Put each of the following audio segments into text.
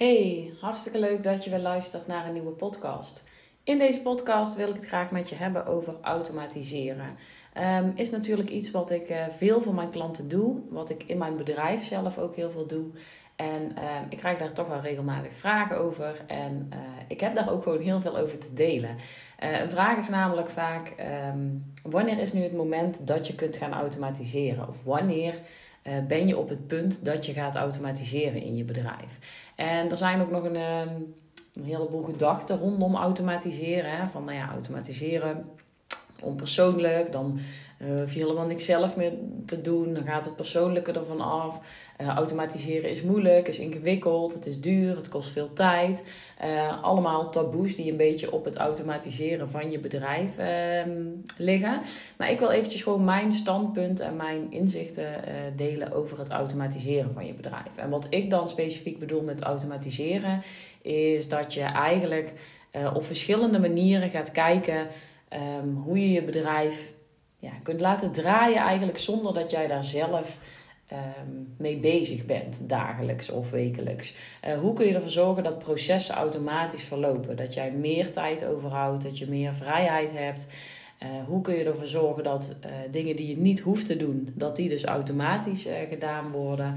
Hey, hartstikke leuk dat je weer luistert naar een nieuwe podcast. In deze podcast wil ik het graag met je hebben over automatiseren. Um, is natuurlijk iets wat ik uh, veel voor mijn klanten doe, wat ik in mijn bedrijf zelf ook heel veel doe. En um, ik krijg daar toch wel regelmatig vragen over. En uh, ik heb daar ook gewoon heel veel over te delen. Uh, een vraag is namelijk vaak: um, wanneer is nu het moment dat je kunt gaan automatiseren? Of wanneer ben je op het punt dat je gaat automatiseren in je bedrijf? En er zijn ook nog een, een heleboel gedachten rondom automatiseren. Hè? Van nou ja, automatiseren onpersoonlijk, dan uh, hoef je helemaal niks zelf meer te doen. Dan gaat het persoonlijke ervan af. Uh, automatiseren is moeilijk, is ingewikkeld, het is duur, het kost veel tijd. Uh, allemaal taboes die een beetje op het automatiseren van je bedrijf ehm, liggen. Maar ik wil eventjes gewoon mijn standpunt en mijn inzichten delen over het automatiseren van je bedrijf. En wat ik dan specifiek bedoel met automatiseren, is dat je eigenlijk op verschillende manieren gaat kijken um, hoe je je bedrijf ja, kunt laten draaien eigenlijk zonder dat jij daar zelf um, mee bezig bent, dagelijks of wekelijks. Uh, hoe kun je ervoor zorgen dat processen automatisch verlopen? Dat jij meer tijd overhoudt, dat je meer vrijheid hebt. Uh, hoe kun je ervoor zorgen dat uh, dingen die je niet hoeft te doen, dat die dus automatisch gedaan worden?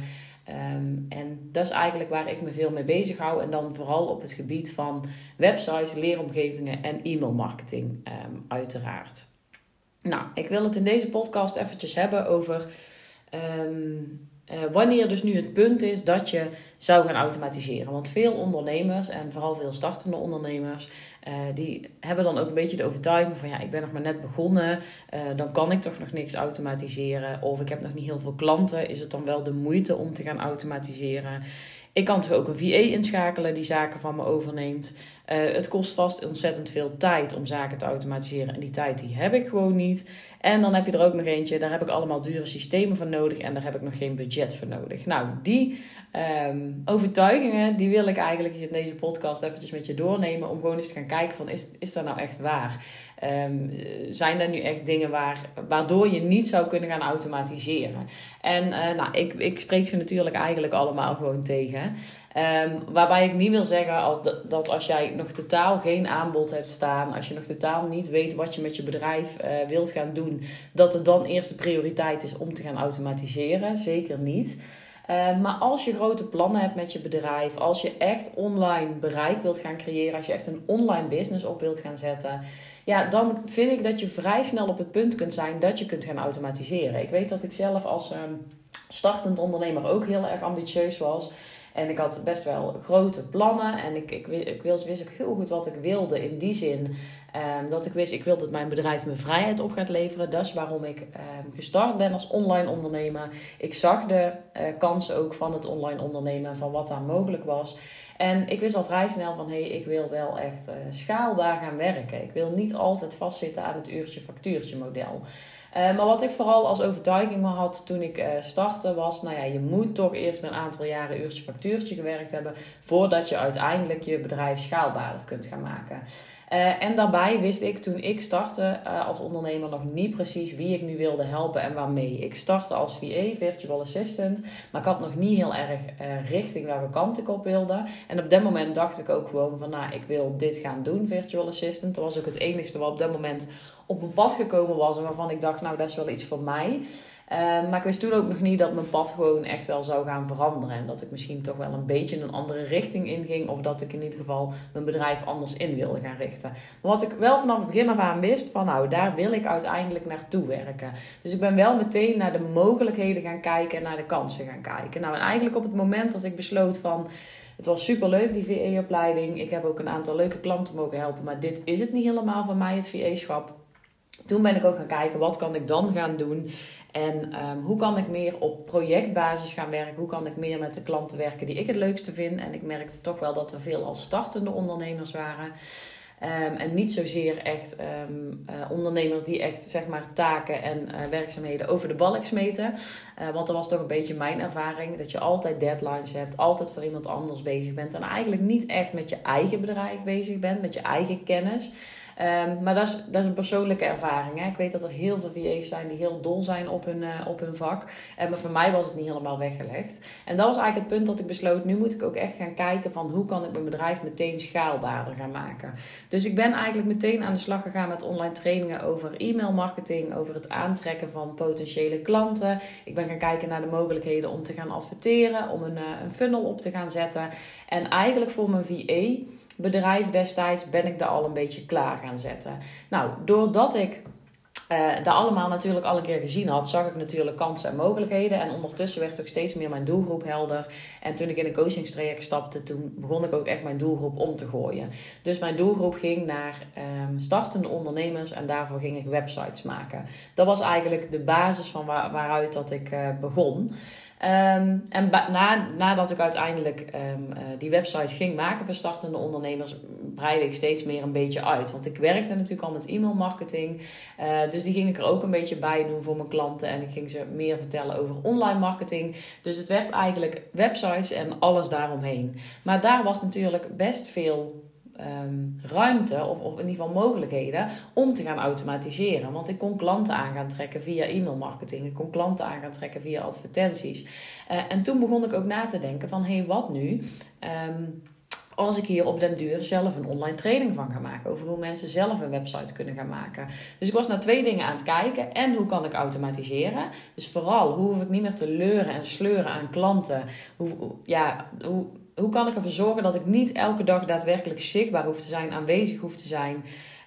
Um, en dat is eigenlijk waar ik me veel mee bezig hou. En dan vooral op het gebied van websites, leeromgevingen en e-mailmarketing, um, uiteraard. Nou, ik wil het in deze podcast eventjes hebben over um, uh, wanneer dus nu het punt is dat je zou gaan automatiseren. Want veel ondernemers en vooral veel startende ondernemers, uh, die hebben dan ook een beetje de overtuiging van ja, ik ben nog maar net begonnen, uh, dan kan ik toch nog niks automatiseren. Of ik heb nog niet heel veel klanten, is het dan wel de moeite om te gaan automatiseren? Ik kan toch ook een VA inschakelen die zaken van me overneemt. Uh, het kost vast ontzettend veel tijd om zaken te automatiseren. En die tijd die heb ik gewoon niet. En dan heb je er ook nog eentje, daar heb ik allemaal dure systemen voor nodig. En daar heb ik nog geen budget voor nodig. Nou, die um, overtuigingen, die wil ik eigenlijk in deze podcast eventjes met je doornemen. Om gewoon eens te gaan kijken van, is, is dat nou echt waar? Um, zijn er nu echt dingen waar, waardoor je niet zou kunnen gaan automatiseren? En uh, nou, ik, ik spreek ze natuurlijk eigenlijk allemaal gewoon tegen. Um, waarbij ik niet wil zeggen als dat, als jij nog totaal geen aanbod hebt staan, als je nog totaal niet weet wat je met je bedrijf uh, wilt gaan doen, dat het dan eerste prioriteit is om te gaan automatiseren. Zeker niet. Uh, maar als je grote plannen hebt met je bedrijf, als je echt online bereik wilt gaan creëren, als je echt een online business op wilt gaan zetten, ja, dan vind ik dat je vrij snel op het punt kunt zijn dat je kunt gaan automatiseren. Ik weet dat ik zelf als um, startend ondernemer ook heel erg ambitieus was. En ik had best wel grote plannen. En ik, ik, ik wist, wist ook heel goed wat ik wilde. In die zin um, dat ik wist, ik wil dat mijn bedrijf me vrijheid op gaat leveren. Dat is waarom ik um, gestart ben als online ondernemer. Ik zag de uh, kansen ook van het online ondernemen. Van wat daar mogelijk was. En ik wist al vrij snel van, hé, hey, ik wil wel echt uh, schaalbaar gaan werken. Ik wil niet altijd vastzitten aan het uurtje-factuurtje model. Uh, maar wat ik vooral als overtuiging had toen ik uh, startte was, nou ja, je moet toch eerst een aantal jaren uurtje factuurtje gewerkt hebben voordat je uiteindelijk je bedrijf schaalbaarder kunt gaan maken. Uh, en daarbij wist ik toen ik startte uh, als ondernemer nog niet precies wie ik nu wilde helpen en waarmee. Ik startte als VA, Virtual Assistant, maar ik had nog niet heel erg uh, richting welke kant ik op wilde. En op dat moment dacht ik ook gewoon van, nou, ik wil dit gaan doen, Virtual Assistant. Dat was ook het enigste wat op dat moment op mijn pad gekomen was en waarvan ik dacht, nou, dat is wel iets voor mij. Uh, maar ik wist toen ook nog niet dat mijn pad gewoon echt wel zou gaan veranderen. En dat ik misschien toch wel een beetje een andere richting inging. Of dat ik in ieder geval mijn bedrijf anders in wilde gaan richten. Maar wat ik wel vanaf het begin af aan wist, van nou, daar wil ik uiteindelijk naartoe werken. Dus ik ben wel meteen naar de mogelijkheden gaan kijken en naar de kansen gaan kijken. Nou, en eigenlijk op het moment dat ik besloot van... Het was super leuk, die VE-opleiding. Ik heb ook een aantal leuke klanten mogen helpen. Maar dit is het niet helemaal van mij, het VE-schap. Toen ben ik ook gaan kijken, wat kan ik dan gaan doen? En um, hoe kan ik meer op projectbasis gaan werken? Hoe kan ik meer met de klanten werken die ik het leukste vind? En ik merkte toch wel dat er veel al startende ondernemers waren. Um, en niet zozeer echt um, uh, ondernemers die echt zeg maar taken en uh, werkzaamheden over de balk smeten. Uh, want dat was toch een beetje mijn ervaring. Dat je altijd deadlines hebt, altijd voor iemand anders bezig bent. En eigenlijk niet echt met je eigen bedrijf bezig bent, met je eigen kennis. Ehm, maar dat is, dat is een persoonlijke ervaring. Hè. Ik weet dat er heel veel VA's zijn die heel dol zijn op hun, uh, op hun vak. En maar voor mij was het niet helemaal weggelegd. En dat was eigenlijk het punt dat ik besloot, nu moet ik ook echt gaan kijken van hoe kan ik mijn bedrijf meteen schaalbaarder gaan maken. Dus ik ben eigenlijk meteen aan de slag gegaan met online trainingen over e-mail marketing, over het aantrekken van potentiële klanten. Ik ben gaan kijken naar de mogelijkheden om te gaan adverteren, om een, uh, een funnel op te gaan zetten. En eigenlijk voor mijn VA bedrijf destijds ben ik daar al een beetje klaar gaan zetten. Nou, doordat ik uh, daar allemaal natuurlijk al een keer gezien had, zag ik natuurlijk kansen en mogelijkheden. En ondertussen werd ook steeds meer mijn doelgroep helder. En toen ik in een coachingstraject stapte, toen begon ik ook echt mijn doelgroep om te gooien. Dus mijn doelgroep ging naar um, startende ondernemers en daarvoor ging ik websites maken. Dat was eigenlijk de basis van waar, waaruit dat ik uh, begon. Um, en na, nadat ik uiteindelijk um, uh, die websites ging maken voor startende ondernemers, breidde ik steeds meer een beetje uit. Want ik werkte natuurlijk al met e-mail marketing. Uh, dus die ging ik er ook een beetje bij doen voor mijn klanten. En ik ging ze meer vertellen over online marketing. Dus het werd eigenlijk websites en alles daaromheen. Maar daar was natuurlijk best veel um, ruimte, of, of in ieder geval mogelijkheden, om te gaan automatiseren. Want ik kon klanten aan gaan trekken via e-mailmarketing. Ik kon klanten aan gaan trekken via advertenties. Uh, en toen begon ik ook na te denken van, hé, hey, wat nu? Um, als ik hier op den duur zelf een online training van ga maken. Over hoe mensen zelf een website kunnen gaan maken. Dus ik was naar twee dingen aan het kijken. En hoe kan ik automatiseren? Dus vooral, hoe hoef ik niet meer te leuren en sleuren aan klanten? Hoe, ja, hoe, hoe kan ik ervoor zorgen dat ik niet elke dag daadwerkelijk zichtbaar hoef te zijn, aanwezig hoef te zijn.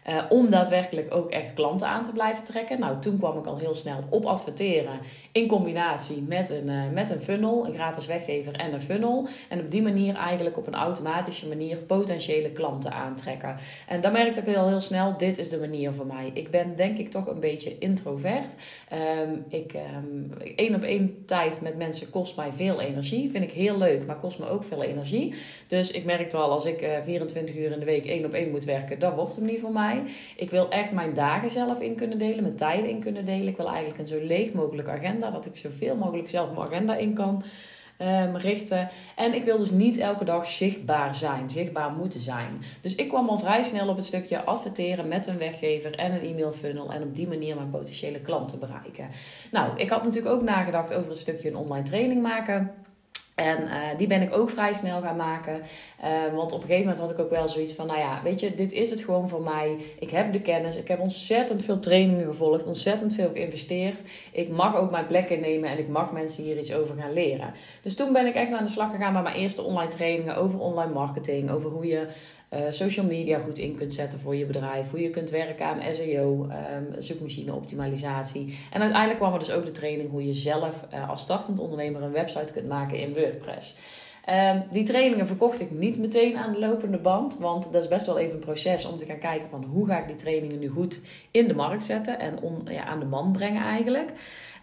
Uh, om daadwerkelijk ook echt klanten aan te blijven trekken. Nou, toen kwam ik al heel snel op adverteren in combinatie met een, uh, met een funnel, een gratis weggever en een funnel. En op die manier eigenlijk op een automatische manier potentiële klanten aantrekken. En dan merkte ik heel, heel snel, dit is de manier voor mij. Ik ben denk ik toch een beetje introvert. Um, ik, um, één op één tijd met mensen kost mij veel energie. Vind ik heel leuk, maar kost me ook veel energie. Dus ik merkte al, als ik uh, 24 uur in de week één op één moet werken, dat wordt hem niet voor mij. Ik wil echt mijn dagen zelf in kunnen delen, mijn tijden in kunnen delen. Ik wil eigenlijk een zo leeg mogelijke agenda, dat ik zoveel mogelijk zelf mijn agenda in kan um, richten. En ik wil dus niet elke dag zichtbaar zijn, zichtbaar moeten zijn. Dus ik kwam al vrij snel op het stukje adverteren met een weggever en een e-mail funnel. En op die manier mijn potentiële klanten bereiken. Nou, ik had natuurlijk ook nagedacht over het stukje een online training maken. En uh, die ben ik ook vrij snel gaan maken. Uh, want op een gegeven moment had ik ook wel zoiets van: nou ja, weet je, dit is het gewoon voor mij. Ik heb de kennis. Ik heb ontzettend veel trainingen gevolgd, ontzettend veel geïnvesteerd. Ik mag ook mijn plek innemen en ik mag mensen hier iets over gaan leren. Dus toen ben ik echt aan de slag gegaan met mijn eerste online trainingen over online marketing. Over hoe je uh, social media goed in kunt zetten voor je bedrijf. Hoe je kunt werken aan SEO, um, ehm, zoekmachine optimalisatie. En uiteindelijk kwam er dus ook de training hoe je zelf uh, als startend ondernemer een website kunt maken in WordPress. Um, die trainingen verkocht ik niet meteen aan de lopende band. Want dat is best wel even een proces om te gaan kijken van hoe ga ik die trainingen nu goed in de markt zetten en ja, aan de man brengen eigenlijk.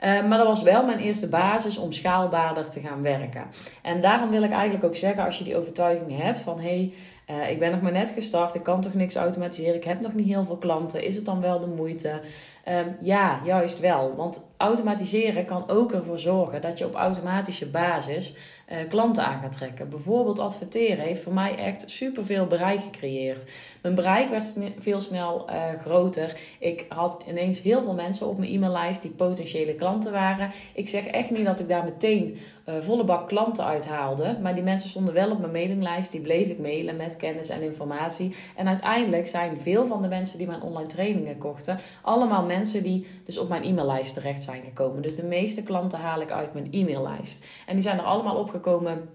Uh, maar dat was wel mijn eerste basis om schaalbaarder te gaan werken. En daarom wil ik eigenlijk ook zeggen, als je die overtuiging hebt van hé, hey, uh, ik ben nog maar net gestart, ik kan toch niks automatiseren, ik heb nog niet heel veel klanten, is het dan wel de moeite? Um, ja, juist wel. Want automatiseren kan ook ervoor zorgen dat je op automatische basis uh, klanten aan gaat trekken. Bijvoorbeeld adverteren heeft voor mij echt superveel bereik gecreëerd. Mijn bereik werd veel snel uh, groter. Ik had ineens heel veel mensen op mijn e-maillijst die potentiële klanten waren. Ik zeg echt niet dat ik daar meteen uh, volle bak klanten uithaalde. Maar die mensen stonden wel op mijn mailinglijst. Die bleef ik mailen met kennis en informatie. En uiteindelijk zijn veel van de mensen die mijn online trainingen kochten, allemaal mensen die dus op mijn e-maillijst terecht zijn gekomen. Dus de meeste klanten haal ik uit mijn e-maillijst. En die zijn er allemaal opgekomen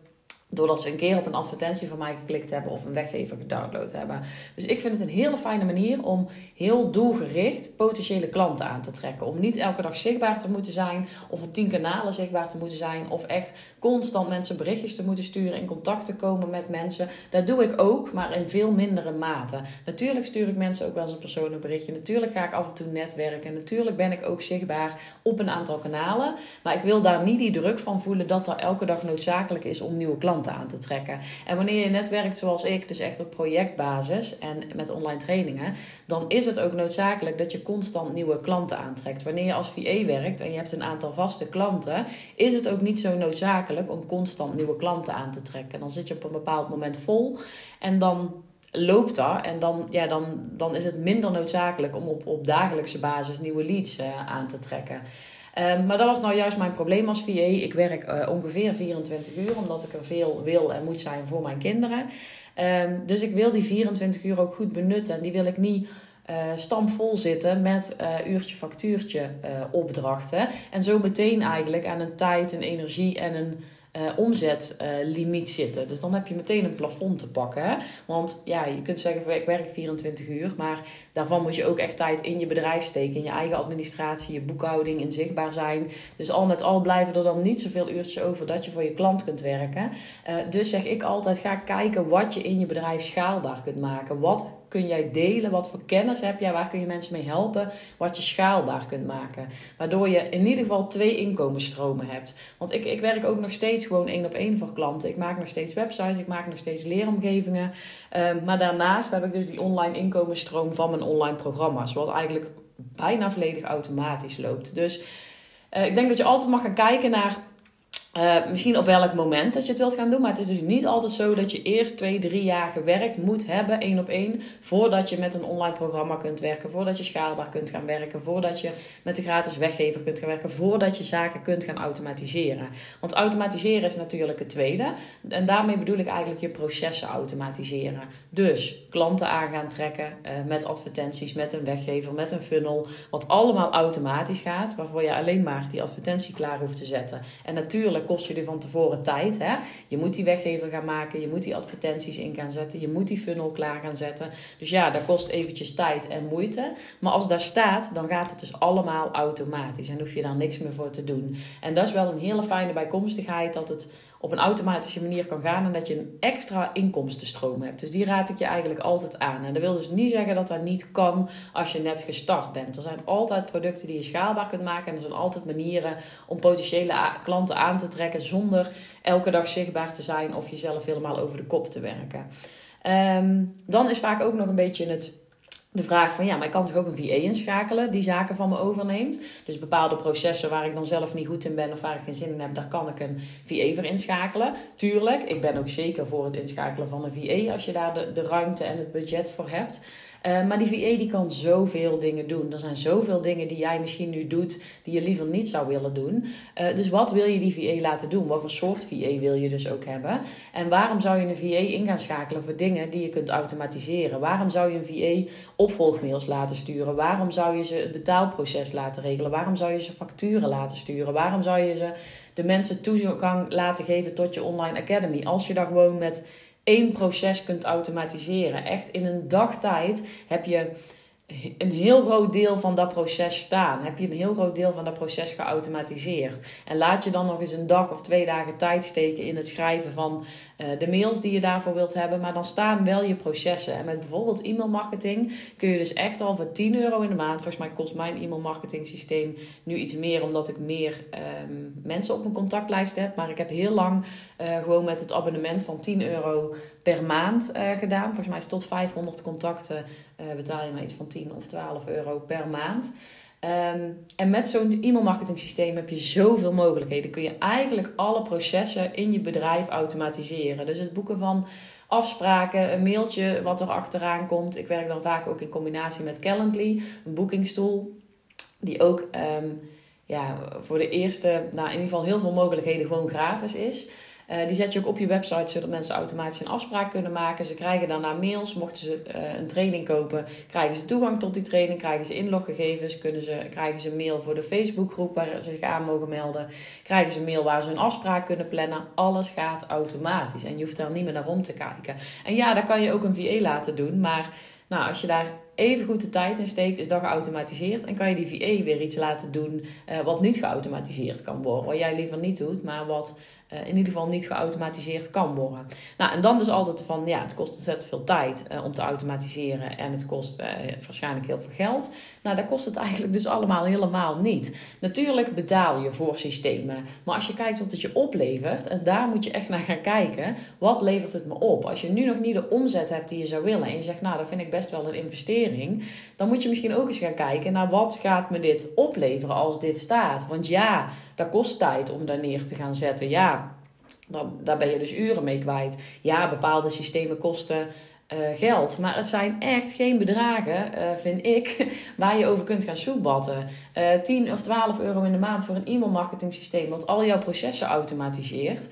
Doordat ze een keer op een advertentie van mij geklikt hebben of een weggever gedownload hebben. Dus ik vind het een hele fijne manier om heel doelgericht potentiële klanten aan te trekken. Om niet elke dag zichtbaar te moeten zijn of op tien kanalen zichtbaar te moeten zijn. Of echt constant mensen berichtjes te moeten sturen, in contact te komen met mensen. Dat doe ik ook, maar in veel mindere mate. Natuurlijk stuur ik mensen ook wel eens een persoonlijk berichtje. Natuurlijk ga ik af en toe netwerken. Natuurlijk ben ik ook zichtbaar op een aantal kanalen. Maar ik wil daar niet die druk van voelen dat er elke dag noodzakelijk is om nieuwe klanten aan te trekken. En wanneer je net werkt zoals ik, dus echt op projectbasis en met online trainingen, dan is het ook noodzakelijk dat je constant nieuwe klanten aantrekt. Wanneer je als VA werkt en je hebt een aantal vaste klanten, is het ook niet zo noodzakelijk om constant nieuwe klanten aan te trekken. Dan zit je op een bepaald moment vol en dan loopt dat. En dan, ja, dan, dan is het minder noodzakelijk om op, op dagelijkse basis nieuwe leads aan te trekken. Ehm, maar dat was nou juist mijn probleem als VA. Ik werk uh, ongeveer 24 uur, omdat ik er veel wil en moet zijn voor mijn kinderen. Um, dus ik wil die 24 uur ook goed benutten. En die wil ik niet uh, stampvol zitten met uh, uurtje factuurtje opdrachten. En zo meteen eigenlijk aan een tijd, een energie en een uh, omzetlimiet zitten. Dus dan heb je meteen een plafond te pakken. Hè? Want ja, je kunt zeggen, ik werk 24 uur, maar daarvan moet je ook echt tijd in je bedrijf steken, in je eigen administratie, je boekhouding, in zichtbaar zijn. Dus al met al blijven er dan niet zoveel uurtjes over dat je voor je klant kunt werken. Uh, dus zeg ik altijd, ga kijken wat je in je bedrijf schaalbaar kunt maken. Wat kun jij delen? Wat voor kennis heb jij? Waar kun je mensen mee helpen? Wat je schaalbaar kunt maken. Waardoor je in ieder geval twee inkomensstromen hebt. Want ik, ik werk ook nog steeds gewoon één op één voor klanten. Ik maak nog steeds websites, ik maak nog steeds leeromgevingen. Um, maar daarnaast heb ik dus die online inkomensstroom van mijn online programma's. Wat eigenlijk bijna volledig automatisch loopt. Dus uh, ik denk dat je altijd mag gaan kijken naar uh, misschien op welk moment dat je het wilt gaan doen. Maar het is dus niet altijd zo dat je eerst twee, drie jaar gewerkt moet hebben, één op één. Voordat je met een online programma kunt werken. Voordat je schaalbaar kunt gaan werken. Voordat je met de gratis weggever kunt gaan werken. Voordat je zaken kunt gaan automatiseren. Want automatiseren is natuurlijk het tweede. En daarmee bedoel ik eigenlijk je processen automatiseren. Dus klanten aan gaan trekken uh, met advertenties, met een weggever, met een funnel. Wat allemaal automatisch gaat. Waarvoor je alleen maar die advertentie klaar hoeft te zetten. En natuurlijk kost je er van tevoren tijd. Hè? Je moet die weggever gaan maken, je moet die advertenties in gaan zetten, je moet die funnel klaar gaan zetten. Dus ja, dat kost eventjes tijd en moeite. Maar als daar staat, dan gaat het dus allemaal automatisch en hoef je daar niks meer voor te doen. En dat is wel een hele fijne bijkomstigheid dat het op een automatische manier kan gaan en dat je een extra inkomstenstroom hebt. Dus die raad ik je eigenlijk altijd aan. En dat wil dus niet zeggen dat dat niet kan als je net gestart bent. Er zijn altijd producten die je schaalbaar kunt maken en er zijn altijd manieren om potentiële klanten aan te trekken zonder elke dag zichtbaar te zijn of jezelf helemaal over de kop te werken. Um, dan is vaak ook nog een beetje het de vraag van ja, maar ik kan toch ook een VA inschakelen die zaken van me overneemt. Dus bepaalde processen waar ik dan zelf niet goed in ben of waar ik geen zin in heb, daar kan ik een VA voor inschakelen. Tuurlijk, ik ben ook zeker voor het inschakelen van een VA als je daar de, de ruimte en het budget voor hebt. Uh, maar die VA die kan zoveel dingen doen. Er zijn zoveel dingen die jij misschien nu doet die je liever niet zou willen doen. Uh, dus wat wil je die VA laten doen? Wat voor soort VA wil je dus ook hebben? En waarom zou je een VA in gaan schakelen voor dingen die je kunt automatiseren? Waarom zou je een VA opvolgmails laten sturen? Waarom zou je ze het betaalproces laten regelen? Waarom zou je ze facturen laten sturen? Waarom zou je ze de mensen toegang laten geven tot je online academy? Als je daar gewoon met één proces kunt automatiseren. Echt in een dagtijd heb je een heel groot deel van dat proces staan. Heb je een heel groot deel van dat proces geautomatiseerd. En laat je dan nog eens een dag of twee dagen tijd steken in het schrijven van uh, de mails die je daarvoor wilt hebben. Maar dan staan wel je processen. En met bijvoorbeeld e-mail marketing kun je dus echt al voor 10 euro in de maand. Volgens mij kost mijn e-mail marketing systeem nu iets meer, omdat ik meer um, mensen op mijn contactlijst heb. Maar ik heb heel lang uh, gewoon met het abonnement van 10 euro per maand uh, gedaan. Volgens mij is tot 500 contacten betaal je maar iets van 10 of 12 euro per maand. Um, en met zo'n e-mailmarketing systeem heb je zoveel mogelijkheden. Kun je eigenlijk alle processen in je bedrijf automatiseren. Dus het boeken van afspraken, een mailtje wat er achteraan komt. Ik werk dan vaak ook in combinatie met Calendly, een boekingstoel. Die ook um, ja, voor de eerste, nou in ieder geval heel veel mogelijkheden gewoon gratis is. Uh, die zet je ook op je website zodat mensen automatisch een afspraak kunnen maken. Ze krijgen daarna mails. Mochten ze uh, een training kopen, krijgen ze toegang tot die training. Krijgen ze inloggegevens. Kunnen ze, krijgen ze een mail voor de Facebookgroep waar ze zich aan mogen melden. Krijgen ze een mail waar ze een afspraak kunnen plannen. Alles gaat automatisch. En je hoeft daar niet meer naar om te kijken. En ja, daar kan je ook een VA laten doen. Maar nou, als je daar even goed de tijd in steekt, is dat geautomatiseerd. En kan je die VA weer iets laten doen uh, wat niet geautomatiseerd kan worden. Wat jij liever niet doet, maar wat uh, in ieder geval niet geautomatiseerd kan worden. Nou, en dan dus altijd van, ja, het kost ontzettend veel tijd uh, om te automatiseren en het kost uh, waarschijnlijk heel veel geld. Nou, dat kost het eigenlijk dus allemaal helemaal niet. Natuurlijk betaal je voor systemen, maar als je kijkt wat het je oplevert, en daar moet je echt naar gaan kijken, wat levert het me op? Als je nu nog niet de omzet hebt die je zou willen en je zegt, nou, dat vind ik best wel een investering, dan moet je misschien ook eens gaan kijken naar wat gaat me dit opleveren als dit staat. Want ja, dat kost tijd om daar neer te gaan zetten. Ja, dan, daar ben je dus uren mee kwijt. Ja, bepaalde systemen kosten geld. Maar het zijn echt geen bedragen, vind ik, waar je over kunt gaan soepbatten. 10 of 12 euro in de maand voor een e-mailmarketing systeem wat al jouw processen automatiseert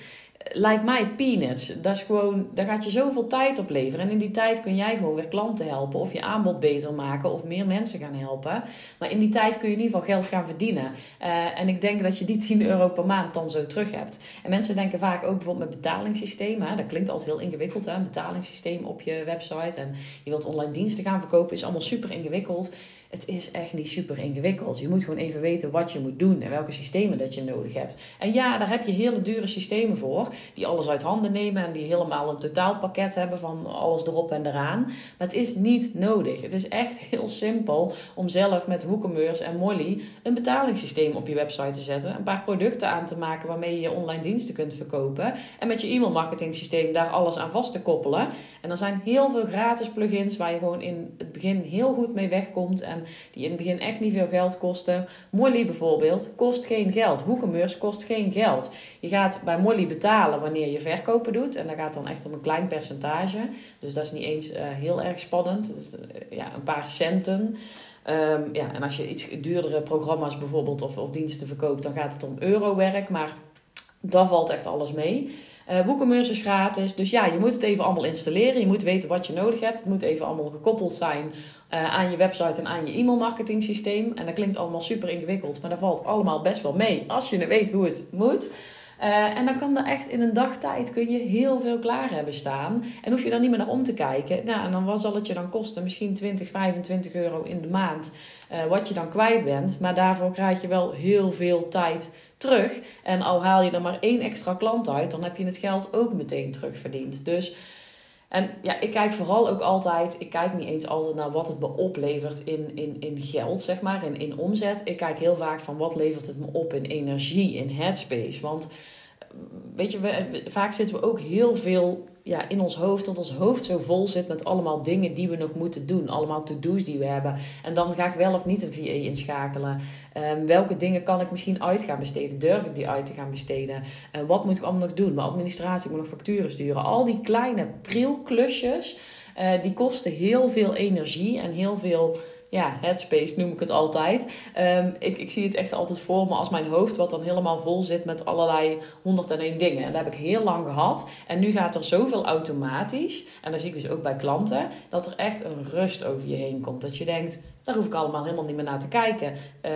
lijkt mij peanuts. Dat is gewoon, daar gaat je zoveel tijd op leveren. En in die tijd kun jij gewoon weer klanten helpen. Of je aanbod beter maken. Of meer mensen gaan helpen. Maar in die tijd kun je in ieder geval geld gaan verdienen. Uh, en ik denk dat je die 10 euro per maand dan zo terug hebt. En mensen denken vaak ook bijvoorbeeld met betalingssystemen. Dat klinkt altijd heel ingewikkeld. Hè? Een betalingssysteem op je website. En je wilt online diensten gaan verkopen. Is allemaal super ingewikkeld het is echt niet super ingewikkeld. Je moet gewoon even weten wat je moet doen en welke systemen dat je nodig hebt. En ja, daar heb je hele dure systemen voor, die alles uit handen nemen en die helemaal een totaalpakket hebben van alles erop en eraan. Maar het is niet nodig. Het is echt heel simpel om zelf met WooCommerce en Molly een betalingssysteem op je website te zetten, een paar producten aan te maken waarmee je je online diensten kunt verkopen en met je e-mail marketing systeem daar alles aan vast te koppelen. En er zijn heel veel gratis plugins waar je gewoon in het begin heel goed mee wegkomt die in het begin echt niet veel geld kosten. Molly bijvoorbeeld kost geen geld. WooCommerce kost geen geld. Je gaat bij Molly betalen wanneer je verkopen doet. En dat gaat dan echt om een klein percentage. Dus dat is niet eens uh, heel erg spannend. Uh, ja, een paar centen. Um, ja, en als je iets duurdere programma's bijvoorbeeld of, of diensten verkoopt, dan gaat het om eurowerk. Maar daar valt echt alles mee. Uh, WooCommerce is gratis. Dus ja, je moet het even allemaal installeren. Je moet weten wat je nodig hebt. Het moet even allemaal gekoppeld zijn uh, aan je website en aan je e-mailmarketing systeem. En dat klinkt allemaal super ingewikkeld, maar dat valt allemaal best wel mee als je weet hoe het moet. Uh, en dan kan er echt in een dagtijd kun je heel veel klaar hebben staan. En hoef je dan niet meer naar om te kijken. Nou, en dan wat zal het je dan kosten? Misschien 20, 25 euro in de maand. Uh, wat je dan kwijt bent. Maar daarvoor krijg je wel heel veel tijd terug. En al haal je er maar één extra klant uit, dan heb je het geld ook meteen terugverdiend. Dus en ja, ik kijk vooral ook altijd, ik kijk niet eens altijd naar wat het me oplevert in, in, in geld, zeg maar, in, in omzet. Ik kijk heel vaak van wat levert het me op in energie, in headspace. Want weet je, vaak zitten we ook heel veel ja, in ons hoofd, dat ons hoofd zo vol zit met allemaal dingen die we nog moeten doen. Allemaal to-do's die we hebben. En dan ga ik wel of niet een VA inschakelen. Um, welke dingen kan ik misschien uit gaan besteden? Durf ik die uit te gaan besteden? Uh, wat moet ik allemaal nog doen? Mijn administratie, ik moet nog facturen sturen. Al die kleine prilklusjes, uh, die kosten heel veel energie en heel veel ja, headspace noem ik het altijd. Um, ik, ik zie het echt altijd voor me als mijn hoofd, wat dan helemaal vol zit met allerlei 101 dingen. En dat heb ik heel lang gehad. En nu gaat er zoveel automatisch, en dat zie ik dus ook bij klanten, dat er echt een rust over je heen komt. Dat je denkt, daar hoef ik allemaal helemaal niet meer naar te kijken. Uh,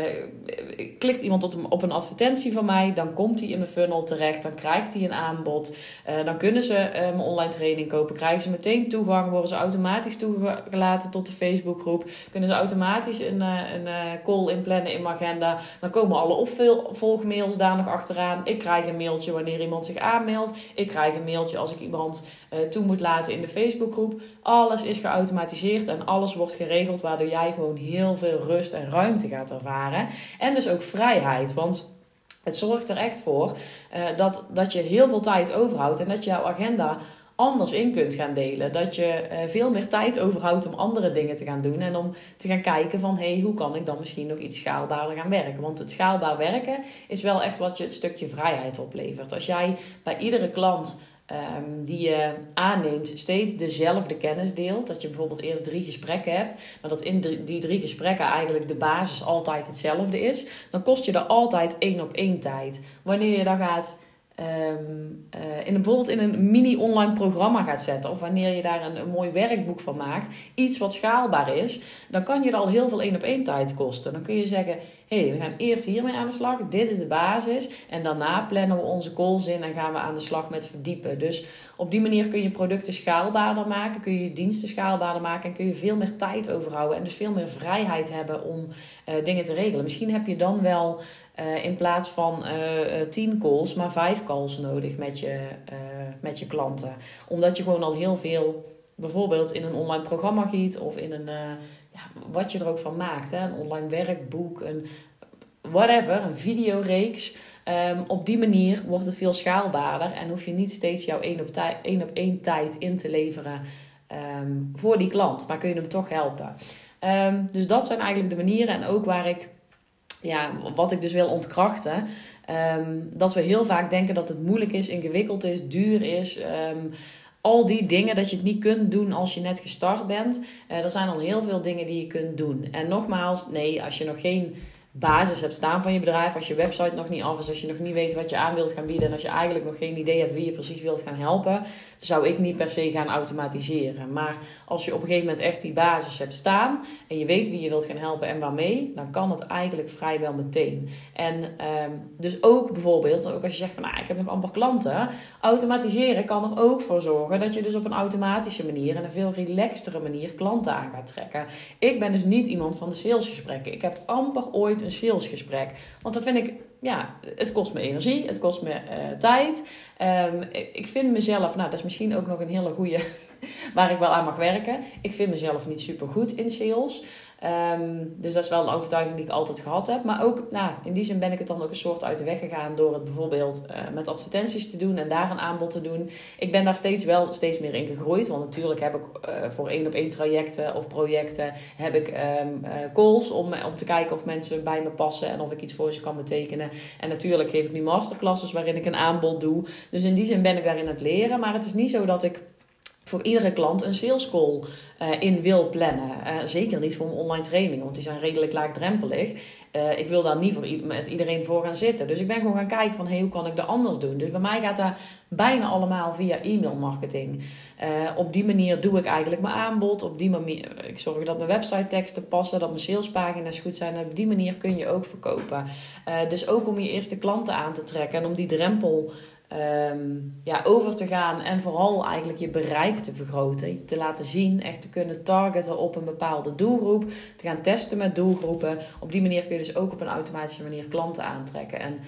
klikt iemand op een, advertentie van mij, dan komt hij in mijn funnel terecht, dan krijgt hij een aanbod. Uh, dan kunnen ze mijn online training kopen, krijgen ze meteen toegang, worden ze automatisch toegelaten tot de Facebookgroep, kunnen ze automatisch een, een call inplannen in mijn agenda. Dan komen alle opvolgmails daar nog achteraan. Ik krijg een mailtje wanneer iemand zich aanmeldt. Ik krijg een mailtje als ik iemand toe moet laten in de Facebookgroep. Alles is geautomatiseerd en alles wordt geregeld, waardoor jij gewoon heel veel rust en ruimte gaat ervaren. En dus ook vrijheid. Want het zorgt er echt voor dat, dat je heel veel tijd overhoudt en dat jouw agenda anders in kunt gaan delen. Dat je uh, veel meer tijd overhoudt om andere dingen te gaan doen. En om te gaan kijken van, hey, hoe kan ik dan misschien nog iets schaalbaarder gaan werken? Want het schaalbaar werken is wel echt wat je het stukje vrijheid oplevert. Als jij bij iedere klant um, die je aanneemt steeds dezelfde kennis deelt. Dat je bijvoorbeeld eerst drie gesprekken hebt, maar dat in die drie gesprekken eigenlijk de basis altijd hetzelfde is. Dan kost je er altijd één op één tijd. Wanneer je dan gaat Um, uh, in bijvoorbeeld in een mini-online programma gaat zetten, of wanneer je daar een, een mooi werkboek van maakt, iets wat schaalbaar is, dan kan je er al heel veel één op één tijd kosten. Dan kun je zeggen: hé, hey, we gaan eerst hiermee aan de slag, dit is de basis, en daarna plannen we onze calls in en gaan we aan de slag met verdiepen. Dus op die manier kun je producten schaalbaarder maken, kun je diensten schaalbaarder maken en kun je veel meer tijd overhouden en dus veel meer vrijheid hebben om uh, dingen te regelen. Misschien heb je dan wel uh, in plaats van uh, tien calls, maar vijf calls nodig met je, met je klanten. Omdat je gewoon al heel veel, bijvoorbeeld in een online programma giet of in een, ja, wat je er ook van maakt. Hè? Een online werkboek, een whatever, een videoreeks. Um, op die manier wordt het veel schaalbaarder en hoef je niet steeds jouw één op, één tijd in te leveren um, voor die klant. Maar kun je hem toch helpen. Um, dus dat zijn eigenlijk de manieren en ook waar ik ja, wat ik dus wil ontkrachten. Dat we heel vaak denken dat het moeilijk is, ingewikkeld is, duur is. Al die dingen dat je het niet kunt doen als je net gestart bent. Uh, er zijn al heel veel dingen die je kunt doen. En nogmaals, nee, als je nog geen basis hebt staan van je bedrijf, als je website nog niet af is, als je nog niet weet wat je aan wilt gaan bieden en als je eigenlijk nog geen idee hebt wie je precies wilt gaan helpen, zou ik niet per se gaan automatiseren. Maar als je op een gegeven moment echt die basis hebt staan en je weet wie je wilt gaan helpen en waarmee, dan kan het eigenlijk vrijwel meteen. En um, dus ook bijvoorbeeld, ook als je zegt van nou, ik heb nog amper klanten, automatiseren kan er ook voor zorgen dat je dus op een automatische manier en een veel relaxtere manier klanten aan gaat trekken. Ik ben dus niet iemand van de salesgesprekken. Ik heb amper ooit salesgesprek. Want dan vind ik, ja, het kost me energie, het kost me uh, tijd. Um, ik vind mezelf, nou, dat is misschien ook nog een hele goede waar ik wel aan mag werken. Ik vind mezelf niet super goed in sales. Um, dus dat is wel een overtuiging die ik altijd gehad heb. Maar ook, nou, in die zin ben ik het dan ook een soort uit de weg gegaan door het bijvoorbeeld uh, met advertenties te doen en daar een aanbod te doen. Ik ben daar steeds wel steeds meer in gegroeid. Want natuurlijk heb ik uh, voor één op één trajecten of projecten heb ik um, uh, calls om, om te kijken of mensen bij me passen en of ik iets voor ze kan betekenen. En natuurlijk geef ik nu masterclasses waarin ik een aanbod doe. Dus in die zin ben ik daarin aan het leren. Maar het is niet zo dat ik voor iedere klant een sales call uh, in wil plannen. Uh, zeker niet voor een online training, want die zijn redelijk laagdrempelig. Uh, ik wil daar niet voor met iedereen voor gaan zitten. Dus ik ben gewoon gaan kijken van hey, hoe kan ik dat anders doen. Dus bij mij gaat dat bijna allemaal via e-mail marketing. op die manier doe ik eigenlijk mijn aanbod. Op die manier, ik zorg dat mijn website teksten passen, dat mijn salespagina's goed zijn. En op die manier kun je ook verkopen. dus ook om je eerste klanten aan te trekken en om die drempel um, ja, over te gaan en vooral eigenlijk je bereik te vergroten. Te laten zien, echt te kunnen targeten op een bepaalde doelgroep. Te gaan testen met doelgroepen. Op die manier kun je dus ook op een automatische manier klanten aantrekken. En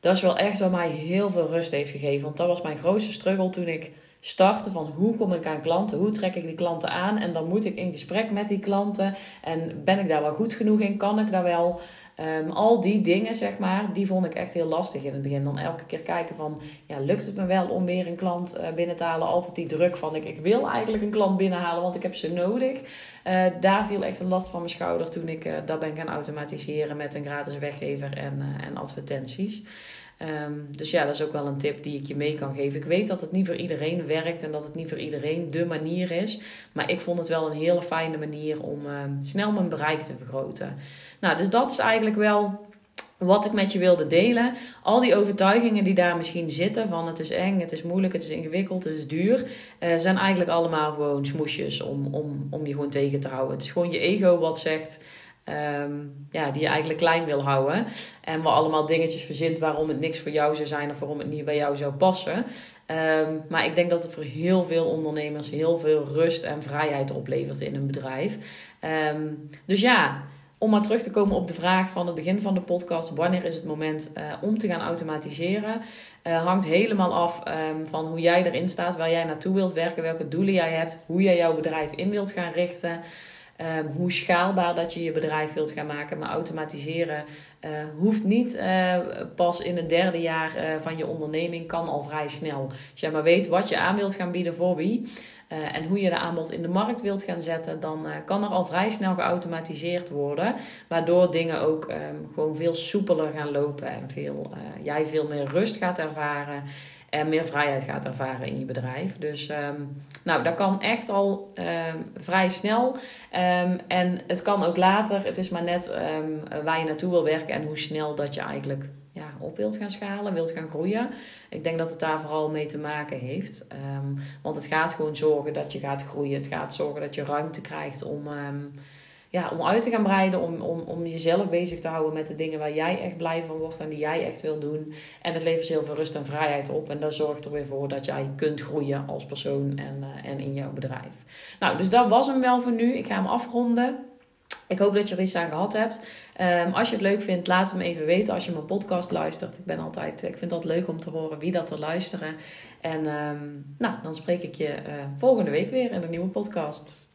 dat is wel echt wat mij heel veel rust heeft gegeven. Want dat was mijn grootste struggle toen ik startte van hoe kom ik aan klanten, hoe trek ik die klanten aan en dan moet ik in gesprek met die klanten en ben ik daar wel goed genoeg in, kan ik daar wel. Um, al die dingen, zeg maar, die vond ik echt heel lastig in het begin. Dan elke keer kijken van, ja, lukt het me wel om weer een klant uh, binnen te halen? Altijd die druk van, ik, ik wil eigenlijk een klant binnenhalen, want ik heb ze nodig. Uh, daar viel echt een last van mijn schouder toen ik uh, dat ben gaan automatiseren met een gratis weggever en, en advertenties. Um, dus ja, dat is ook wel een tip die ik je mee kan geven. Ik weet dat het niet voor iedereen werkt en dat het niet voor iedereen de manier is. Maar ik vond het wel een hele fijne manier om um, snel mijn bereik te vergroten. Nou, dus dat is eigenlijk wel wat ik met je wilde delen. Al die overtuigingen die daar misschien zitten van het is eng, het is moeilijk, het is ingewikkeld, het is duur, uh, zijn eigenlijk allemaal gewoon smoesjes om, om, om je gewoon tegen te houden. Het is gewoon je ego wat zegt Um, ja, die je eigenlijk klein wil houden. En waar allemaal dingetjes verzint waarom het niks voor jou zou zijn of waarom het niet bij jou zou passen. Um, maar ik denk dat het voor heel veel ondernemers heel veel rust en vrijheid oplevert in een bedrijf. Um, dus ja, om maar terug te komen op de vraag van het begin van de podcast: wanneer is het moment uh, om te gaan automatiseren? Uh, hangt helemaal af van hoe jij erin staat, waar jij naartoe wilt werken, welke doelen jij hebt, hoe jij jouw bedrijf in wilt gaan richten. Um, hoe schaalbaar dat je je bedrijf wilt gaan maken. Maar automatiseren uh, hoeft niet uh, pas in het derde jaar uh, van je onderneming, kan al vrij snel. Als jij maar weet wat je aan wilt gaan bieden voor wie en hoe je de aanbod in de markt wilt gaan zetten, dan kan er al vrij snel geautomatiseerd worden. Waardoor dingen ook um, gewoon veel soepeler gaan lopen en veel, jij veel meer rust gaat ervaren en meer vrijheid gaat ervaren in je bedrijf. Dus um, nou, dat kan echt al um, vrij snel. Um, en het kan ook later. Het is maar net waar je naartoe wil werken en hoe snel dat je eigenlijk ja, op wilt gaan schalen, wilt gaan groeien. Ik denk dat het daar vooral mee te maken heeft. want het gaat gewoon zorgen dat je gaat groeien. Het gaat zorgen dat je ruimte krijgt om ja, om uit te gaan breiden, om, om, om jezelf bezig te houden met de dingen waar jij echt blij van wordt en die jij echt wil doen. En het levert heel veel rust en vrijheid op. En dat zorgt er weer voor dat jij kunt groeien als persoon en, uh, en in jouw bedrijf. Nou, dus dat was hem wel voor nu. Ik ga hem afronden. Ik hoop dat je er iets aan gehad hebt. Um, als je het leuk vindt, laat me even weten als je mijn podcast luistert. Ik, ben altijd, ik vind het altijd leuk om te horen wie dat er luisteren. En um, nou, dan spreek ik je uh, volgende week weer in een nieuwe podcast.